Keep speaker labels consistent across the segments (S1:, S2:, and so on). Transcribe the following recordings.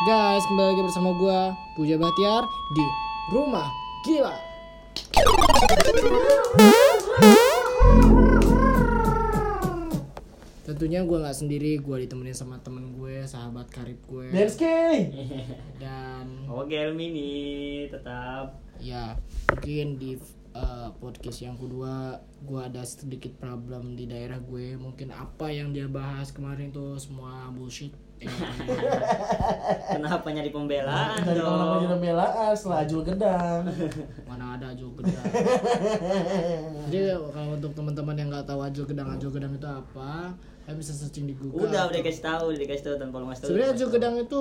S1: Guys, kembali lagi bersama gua Puja Bahtiar di Rumah Gila. Tentunya gua nggak sendiri, gua ditemenin sama temen gue, sahabat karib gue,
S2: Denski.
S1: dan
S3: Oke Elmi nih tetap
S1: ya mungkin di uh, podcast yang kedua gua ada sedikit problem di daerah gue, mungkin apa yang dia bahas kemarin tuh semua bullshit.
S3: Kenapa nyari pembelaan
S2: Dari kalau namanya
S3: dong?
S2: pembelaan setelah Ajul Gedang.
S1: mana ada Ajul Gedang jadi kalau untuk teman-teman yang nggak tahu Ajul Gedang Ajul Gedang itu apa kalian bisa searching di Google
S3: Udah udah dikasih tahu, udah dikasih tahu tanpa lu ngasih tahu.
S1: sebenarnya Ajul Gedang itu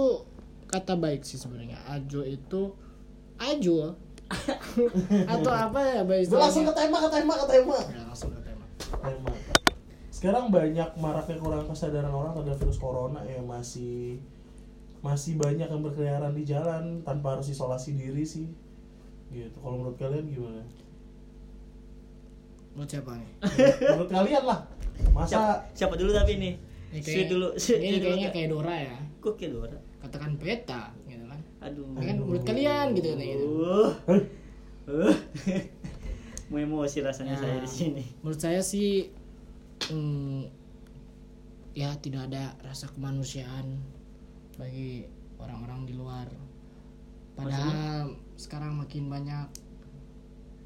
S1: kata baik sih sebenarnya Ajo itu Ajul atau apa ya
S2: Gue langsung ke tema, ke tema, ke tema.
S1: Ya, langsung ke tema
S2: Tema. Sekarang banyak maraknya kurang kesadaran orang terhadap virus corona ya masih masih banyak yang berkeliaran di jalan tanpa harus isolasi diri sih. Gitu. Kalau menurut kalian gimana?
S1: menurut siapa nih
S2: menurut kalian lah.
S3: Siapa,
S2: Masa
S3: siapa dulu tapi nih?
S1: ini
S3: Si dulu, si
S1: ini
S3: dulu.
S1: kayaknya kayak Dora ya
S3: Kok kayak Dora?
S1: katakan peta gitu kan
S3: Aduh.
S1: Kan menurut kalian gitu nih gitu.
S3: Uh. Uh. Mau emosi rasanya
S1: Ya.
S3: saya di sini.
S1: menurut saya sih hmm, ya tidak ada rasa kemanusiaan bagi orang-orang di luar padahal sekarang makin banyak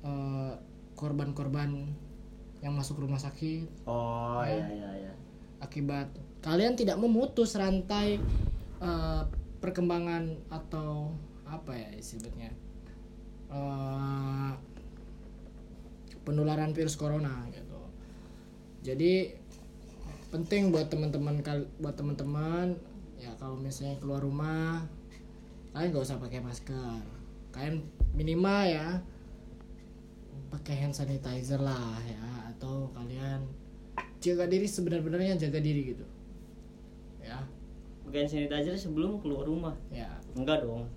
S1: eh, korban-korban yang masuk rumah sakit
S3: Oh
S1: Ya.
S3: iya iya iya.
S1: akibat kalian tidak memutus rantai eh, perkembangan atau apa ya istilahnya eh, penularan virus corona gitu jadi penting buat teman-teman buat teman-teman ya kalau misalnya keluar rumah kalian nggak usah pakai masker kalian minimal ya pakai hand sanitizer lah ya atau kalian jaga diri sebenar-benarnya jaga diri gitu ya
S3: Bukan sanitizer sebelum keluar rumah.
S1: ya
S3: Enggak dong.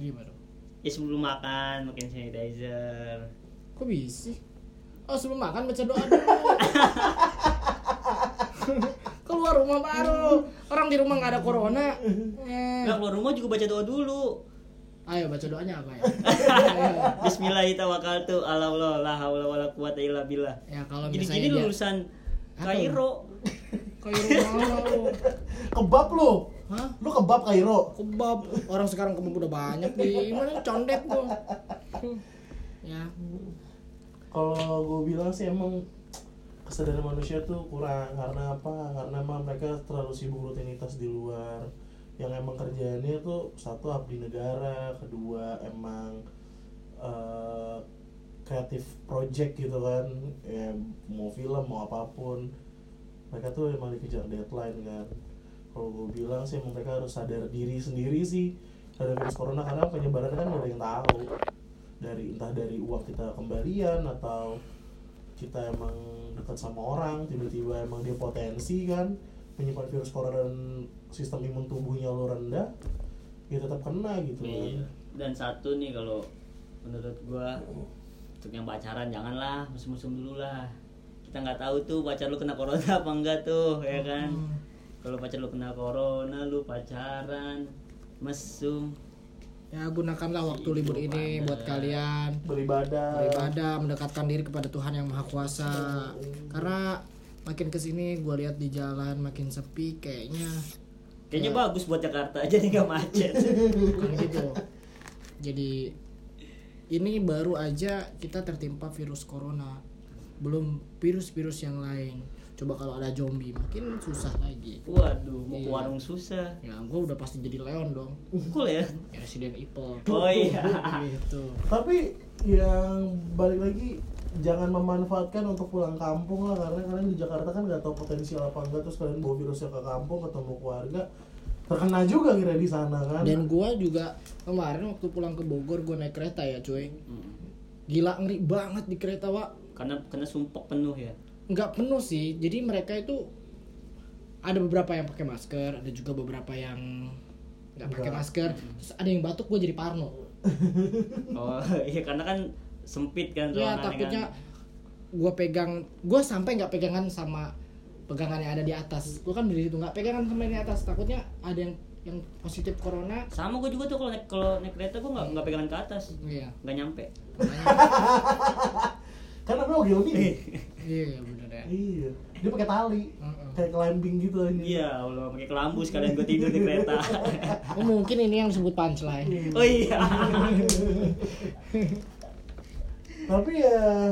S1: gimana dong?
S3: Ya sebelum makan makin sanitizer.
S1: kok bisa? Oh sebelum makan baca doa dulu keluar rumah baru orang di rumah nggak ada corona eh.
S3: Enggak keluar rumah juga baca doa dulu.
S1: ayo baca doanya apa ya.
S3: Bismillahirrahmanirrahim. Ala Allah la haula wala quwata illa billah.
S1: ya kalau
S3: Gini
S1: misalnya
S3: gini
S1: dia
S3: lulusan? Kairo.
S1: lu
S2: kebab lu.
S1: hah
S2: Lu kebab Kairo.
S1: kebab orang sekarang kebab udah banyak di mana condet Hmm. ya
S2: Kalau gue bilang sih emang kesadaran manusia tuh kurang karena apa? Karena emang mereka terlalu sibuk rutinitas di luar. Yang emang kerjaannya tuh satu abdi negara, kedua emang eh, kreatif project gitu kan, ya mau film mau apa pun. Mereka tuh emang dikejar deadline kan. Kalau gue bilang sih emang mereka harus sadar diri sendiri sih terhadap virus corona karena penyebarannya kan ada yang tahu dari entah dari uang kita kembalian atau kita emang dekat sama orang tiba-tiba emang dia potensi kan menyimpan virus corona dan sistem imun tubuhnya lo rendah ya tetap kena gitu kan
S3: Iya. Dan satu nih kalau menurut gua untuk yang pacaran janganlah mesum-mesum dulu lah. Kita nggak tahu tuh pacar lu kena corona apa enggak tuh, ya kan?
S1: Hmm.
S3: Kalau pacar lu kena corona, lu pacaran, mesum.
S1: Ya gunakanlah waktu libur ini buat kalian.
S2: Beribadah.
S1: Beribadah mendekatkan diri kepada Tuhan yang maha kuasa. Karena makin ke sini gue lihat di jalan makin sepi kayaknya.
S3: Kayaknya bagus buat Jakarta aja nih nggak macet.
S1: bukan gitu. Jadi ini baru aja kita tertimpa virus corona. Belum virus-virus yang lain coba kalau ada zombie makin susah lagi
S3: Waduh, mau ke
S1: Iya.
S3: warung susah.
S1: ya gue udah pasti jadi Leon dong
S3: Cool ya.
S1: ya, Resident Evil
S3: Oh iya.
S1: gitu
S2: tapi yang balik lagi jangan memanfaatkan untuk pulang kampung lah karena kalian di Jakarta kan nggak tahu potensial apa enggak terus kalian bawa virusnya ke kampung ketemu keluarga terkena juga kira di sana kan
S1: dan gue juga kemarin waktu pulang ke Bogor gue naik kereta ya cuy
S3: Hmm.
S1: gila ngeri banget di kereta wa
S3: Karena kena sumpok penuh ya.
S1: Nggak penuh sih. Jadi mereka itu ada beberapa yang pakai masker ada juga beberapa yang nggak pakai masker. Terus ada yang batuk gue jadi parno.
S3: Oh iya karena kan sempit kan
S1: ya takutnya
S3: kan.
S1: gue pegang gue sampai nggak pegangan sama pegangan yang ada di atas. Gue kan berdiri itu nggak pegangan sama yang di atas. Takutnya ada yang yang positif corona.
S3: Sama gue juga tuh kalau naik kalau naik kereta gue nggak nggak pegangan ke atas.
S1: Iya.
S3: Nggak nyampe.
S2: Kan namanya ogilvy
S1: iya bener ya
S2: iya dia pakai tali
S1: Heeh.
S2: kayak climbing gitu aja
S3: iya Allah pakai kelambu sekalian gue tidur di kereta
S1: oh, mungkin ini yang disebut punchline
S3: oh iya
S2: tapi ya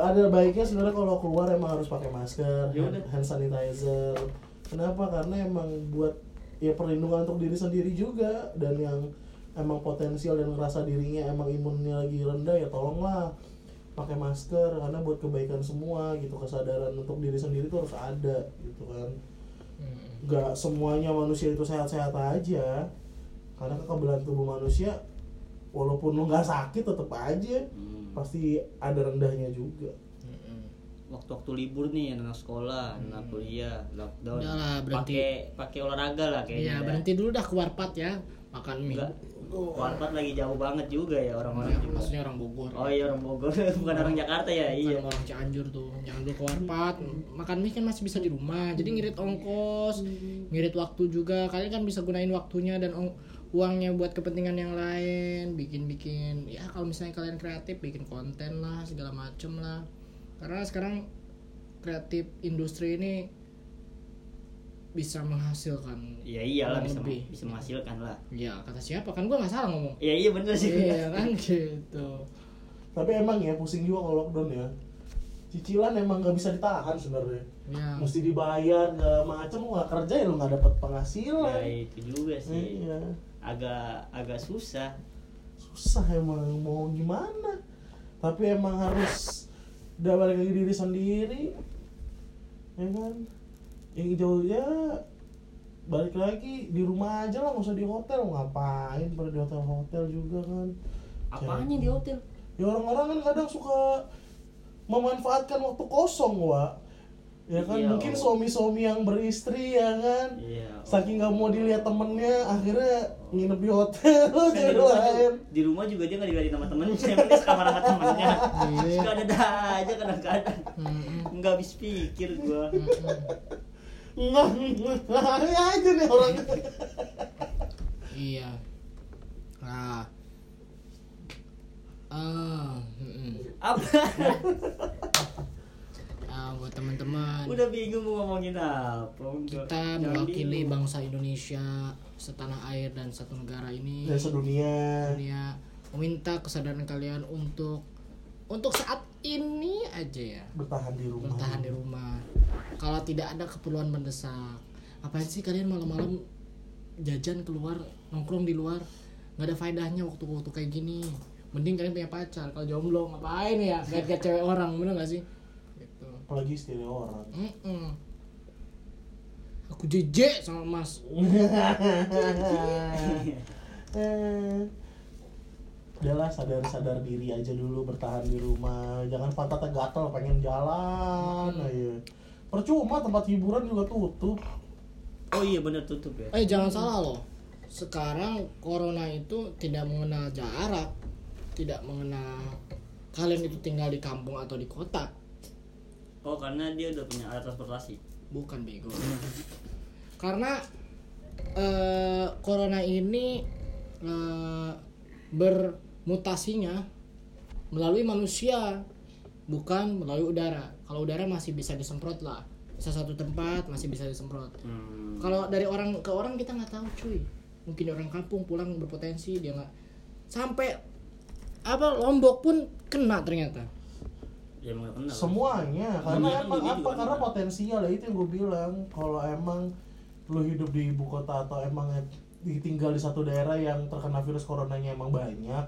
S2: ada baiknya sebenarnya kalau keluar emang harus pakai masker,
S3: Ya udah.
S2: hand sanitizer. Kenapa? Karena emang buat ya perlindungan untuk diri sendiri juga dan yang emang potensial dan ngerasa dirinya emang imunnya lagi rendah ya tolonglah pakai masker karena buat kebaikan semua gitu kesadaran untuk diri sendiri tuh harus ada gitu kan
S1: Mm-mm.
S2: nggak semuanya manusia itu sehat-sehat aja karena kekebalan tubuh manusia walaupun lu nggak sakit tetap aja
S3: Hmm.
S2: pasti ada rendahnya juga
S1: Mm-mm.
S3: waktu-waktu libur nih anak sekolah anak kuliah lockdown
S1: Udah lah, berhenti.
S3: pakai pakai olahraga lah kayaknya
S1: Iya
S3: dah.
S1: berhenti dulu dah ke warpat ya makan mie.
S3: enggak warpat lagi jauh banget juga ya orang-orang
S1: Ya, maksudnya orang Bogor.
S3: oh iya orang Bogor bukan orang Jakarta ya
S1: Bukan
S3: iya
S1: orang Cianjur tuh. Jangan dulu ke warpat. Makan mie kan masih bisa di rumah. Jadi ngirit ongkos, ngirit waktu juga. Kalian kan bisa gunain waktunya dan ong- uangnya buat kepentingan yang lain, bikin-bikin ya kalau misalnya kalian kreatif bikin konten lah segala macem lah. Karena sekarang kreatif industri ini bisa menghasilkan
S3: iya iyalah bisa
S1: lebih.
S3: bisa menghasilkan lah.
S1: Ya kata siapa? Kan gua nggak salah ngomong.
S3: Iya iya bener sih.
S1: Iya kan? Gitu.
S2: Tapi emang ya pusing juga kalau lockdown ya. Cicilan emang nggak bisa ditahan sebenarnya.
S1: Ya
S2: mesti dibayar nggak macem. Nggak kerja ya lu nggak dapat penghasilan.
S3: Ya itu juga sih.
S2: Iya.
S3: Agak agak susah.
S2: Susah emang mau gimana? Tapi emang harus udah balik lagi diri sendiri. Ya kan yang jauh ya balik lagi di rumah aja lah nggak usah di hotel. Ngapain pada di hotel hotel juga kan?
S3: Apanya di hotel?
S2: Ya orang-orang kan kadang suka memanfaatkan waktu kosong wa ya kan
S3: Iya,
S2: mungkin
S3: oh.
S2: suami-suami yang beristri ya kan?
S3: Iya
S2: saking nggak mau dilihat temennya akhirnya nginep di hotel
S3: Kan di rumah,
S2: lain.
S3: juga, di rumah juga dia nggak dilihatin sama temennya dia sekamar sama temennya.
S1: Iya.
S3: suka ada aja kadang-kadang. Nggak habis pikir gua.
S2: Nggak aja nih orang.
S1: Iya. Nah. Ah mm-mm.
S3: apa?
S1: Ah buat teman-teman.
S3: Udah bingung mau ngomongin apa Udah.
S1: kita mewakili
S3: bingung.
S1: bangsa Indonesia setanah air dan satu negara ini.
S2: Dan sedunia
S1: dunia. Meminta kesadaran kalian untuk untuk saat ini aja ya.
S2: Bertahan di rumah.
S1: Bertahan di rumah. Kalau tidak ada keperluan mendesak. Apa sih kalian malam-malam jajan keluar nongkrong di luar nggak ada faedahnya waktu-waktu kayak gini. Mending kalian punya pacar. Kalau jomblo ngapain ya? Lihat cewek orang bener gak sih? Gitu.
S2: Apalagi istri orang.
S1: Mm-mm. aku jejek sama mas
S2: udahlah sadar-sadar diri aja dulu bertahan di rumah. Jangan pantatnya gatel pengen jalan aja percuma tempat hiburan juga tutup.
S3: Oh iya bener tutup ya.
S1: Eh jangan salah loh. Sekarang corona itu tidak mengenal jarak tidak mengenal kalian itu tinggal di kampung atau di kota.
S3: Oh karena dia udah punya alat transportasi.
S1: Bukan bego. Karena eh, corona ini eh, bermutasinya melalui manusia bukan melalui udara. Kalau udara masih bisa disemprot lah. Bisa satu tempat masih bisa disemprot.
S3: Hmm.
S1: kalau dari orang ke orang kita nggak tahu cuy. Mungkin orang kampung pulang berpotensi dia nggak. Sampai apa lombok pun kena ternyata.
S3: Ya kenal
S2: semuanya karena emang apa
S3: juga
S2: karena
S3: benar.
S2: potensial ya itu yang gue bilang. Kalau emang lu hidup di ibu kota atau emang ditinggal di satu daerah yang terkena virus coronanya emang banyak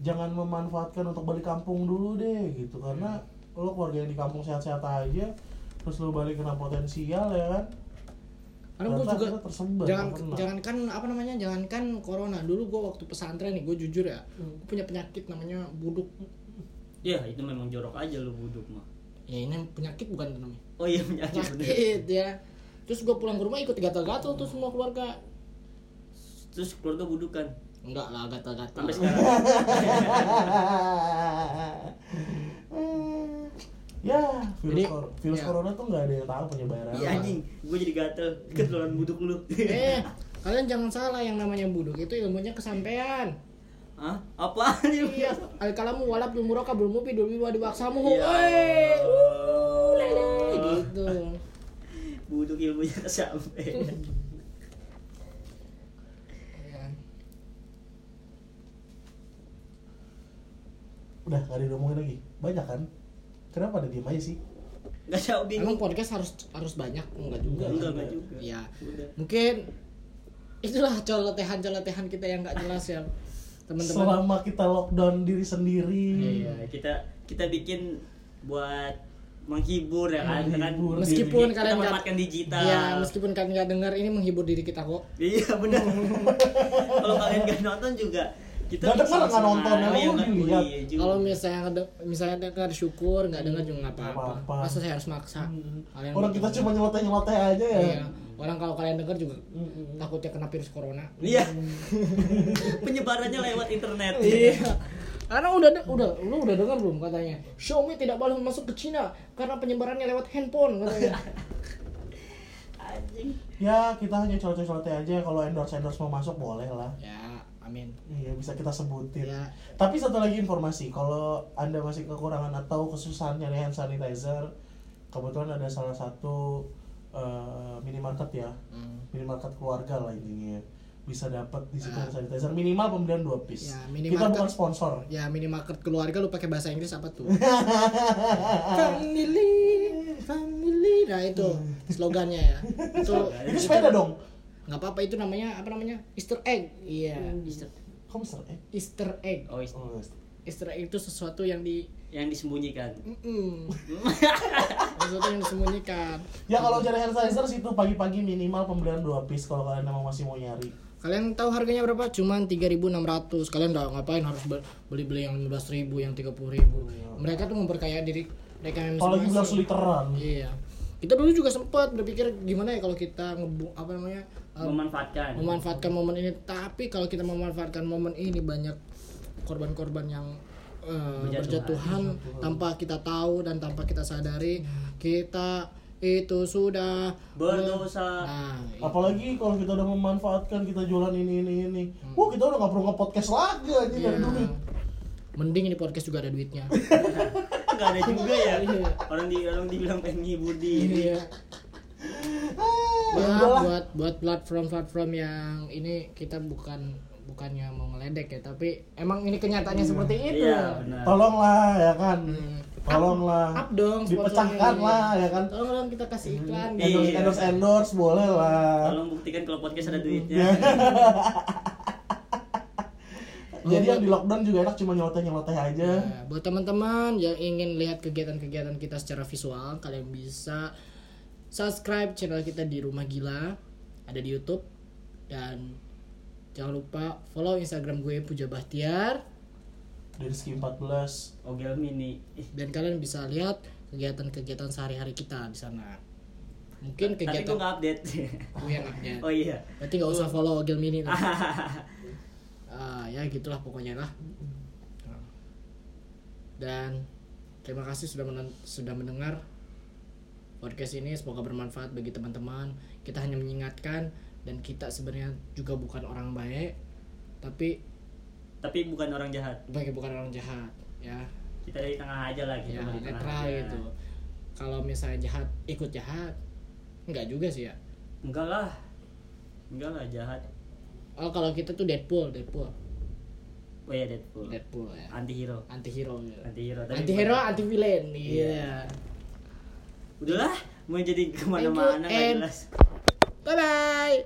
S2: jangan memanfaatkan untuk balik kampung dulu deh gitu. Karena lo keluarga yang di kampung sehat-sehat aja terus lo balik kena potensial ya kan?
S1: Karena gue juga
S2: tersebar
S1: jangan
S2: terkena.
S1: jangankan apa namanya jangankan corona. Dulu gue waktu pesantren nih gue jujur ya
S2: Hmm.
S1: gua punya penyakit namanya buduk.
S3: Ya itu memang jorok aja lu buduk mah.
S1: Ya ini penyakit bukan namanya.
S3: Oh iya penyakit
S1: penyakit ya. Terus gue pulang ke rumah ikut gatal-gatal tuh semua keluarga.
S3: Terus keluarga budukan
S1: enggak lah gatal-gatal.
S3: Sampai sekarang.
S2: Ya virus,
S1: Jadi,
S2: cor- virus
S1: ya.
S2: corona tuh nggak ada yang tahu penyebarannya
S3: Iya anjing, gue jadi gatel. Ketularan buduk lu.
S1: eh kalian jangan salah yang namanya buduk itu ilmunya kesampean
S3: Hah? Apa?
S1: iya. Al kalamu walap lumuraka belum mupi dulu wa diwaksamu
S3: Ya
S1: eh gitu.
S3: Buduk ilmunya kesampe.
S1: Ya.
S2: Udah gak ada yang ngomongin lagi banyak kan kenapa ada diem aja sih
S3: Gak jauh
S1: emang
S3: bingung.
S1: podcast harus harus banyak enggak juga
S3: Enggak, enggak juga.
S1: ya
S3: Udah.
S1: mungkin itulah colotehan-colotehan kita yang nggak jelas ya teman-teman
S2: selama kita lockdown diri sendiri
S3: Iya, kita kita bikin buat menghibur ya kan,
S2: Menghibur.
S3: kan
S1: Meskipun
S3: kita
S1: kalian nggak-
S3: memanfaatkan digital.
S1: ya meskipun kalian nggak dengar ini menghibur diri kita kok
S3: Iya benar. Kalau kalian gak nonton juga kita
S2: Nggak nonton,
S3: iya,
S2: lu
S3: nggak-
S2: dilihat?
S3: iya juga.
S1: kalau misalnya ngede- misalnya dengar syukur nggak dengar juga nggak apa-apa masa saya harus maksa
S2: Hmm.
S1: Kalian
S2: orang
S1: nggak
S2: kita
S1: dengar.
S2: cuma nyeloteh nyeloteh aja ya
S1: iya orang kalau kalian dengar juga
S2: Mm-mm.
S1: takutnya kena virus corona
S3: Iya. Penyebarannya lewat internet.
S1: iya karena udah udah lu udah dengar belum katanya Xiaomi tidak boleh masuk ke Cina karena penyebarannya lewat handphone katanya
S3: Anjing.
S2: ya kita hanya celoteh aja kalau endorse endorse mau masuk boleh lah
S1: ya amin
S2: iya bisa kita sebutin
S1: ya
S2: Tapi satu lagi informasi, kalau anda masih kekurangan atau kesusahan nyari hand sanitizer, kebetulan ada salah satu eh, minimarket ya,
S1: Hmm.
S2: minimarket keluarga lah intinya, bisa dapat di situ
S1: Ah.
S2: hand sanitizer minimal pembelian dua piece.
S1: Ya,
S2: Kita
S1: minimarket-
S2: bukan sponsor.
S1: ya minimarket keluarga lu pakai bahasa Inggris apa tuh family family nah itu slogannya ya itu
S2: Itu sepeda dong.
S1: Nggak apa-apa itu namanya apa namanya Easter egg iya Easter,
S2: Kamu Mister eh?
S1: Easter egg
S3: Oh, is-
S2: Oh,
S1: Easter egg itu sesuatu yang di
S3: yang disembunyikan.
S1: Mm-mm. sesuatu yang disembunyikan
S2: Ya kalau cari hand sanitizer situ pagi-pagi minimal pembelian dua piece kalau kalian emang masih mau nyari.
S1: kalian tahu harganya berapa cuman 3.600 kalian nggak ngapain harus be- beli-beli yang 15.000 yang 30.000 mereka tuh memperkaya diri mereka yang
S2: belas
S1: masing-masing.
S2: literan.
S1: Iya. Kita dulu juga sempat berpikir gimana ya kalau kita ngebu apa namanya uh,
S3: Memanfaatkan.
S1: memanfaatkan momen ini. Tapi kalau kita memanfaatkan momen ini banyak korban-korban yang uh,
S3: Berjatuhan.
S1: berjatuhan tanpa kita tahu dan tanpa kita sadari kita itu sudah
S3: Berdosa.
S1: Nah,
S2: Apalagi kalau kita udah memanfaatkan kita jualan ini ini ini. Wah kita udah nggak perlu nge-podcast lagi aja
S1: iya.
S2: dari duit.
S1: Mending ini podcast juga ada duitnya.
S3: Enggak ada juga ya.
S1: Iya.
S3: Orang di orang dibilang pengen ngibur diri.
S1: Iya.
S2: Ya
S1: buat buat platform-platform yang ini kita bukan bukannya mau ngeledek ya, tapi emang ini kenyataannya seperti itu.
S3: Iya, benar.
S2: Tolonglah ya kan.
S1: Hmm.
S2: Tolonglah.
S1: Up dong
S2: Dipecahkan lah ya kan.
S1: Tolong dong kita kasih iklan.
S3: Iya.
S2: Endorse endorse endorse boleh lah.
S3: Tolong buktikan kalau podcast ada
S2: Iya.
S3: duitnya.
S2: Jadi yang di lockdown juga enak cuma nyeloteh nyeloteh aja.
S1: Nah, buat teman-teman yang ingin lihat kegiatan-kegiatan kita secara visual, kalian bisa subscribe channel kita di Rumah Gila, ada di YouTube dan jangan lupa follow Instagram gue Puja Bahtiar
S2: Dari ski 14
S3: Ogel mini.
S1: Dan kalian bisa lihat kegiatan-kegiatan sehari-hari kita di sana. Mungkin
S3: Tapi gue
S1: kegiatan
S3: update.
S1: gue yang update.
S3: oh iya.
S1: Berarti nggak usah follow Ogel Mini. tuh. Ah, ya gitulah pokoknya lah. Dan terima kasih sudah sudah mendengar podcast ini. Semoga bermanfaat bagi teman-teman. Kita hanya mengingatkan dan kita sebenarnya juga bukan orang baik, tapi
S3: Tapi bukan orang jahat.
S1: baik bukan orang jahat, ya.
S3: Kita dari tengah aja lah kita
S1: Ya,
S3: di tengah
S1: netral
S3: aja.
S1: gitu. Kalau misalnya jahat ikut jahat, enggak juga sih ya.
S3: Enggak lah. Enggak lah jahat.
S1: Oh kalau kita tuh Deadpool, Deadpool,
S3: Oh iya Deadpool.
S1: Deadpool ya.
S3: Anti hero.
S1: Anti hero. Ya.
S3: Anti hero.
S1: Anti hero, anti villain. Iya.
S3: Iya. Udahlah, mau jadi
S1: ke mana-mana
S3: nggak jelas.
S1: Bye bye.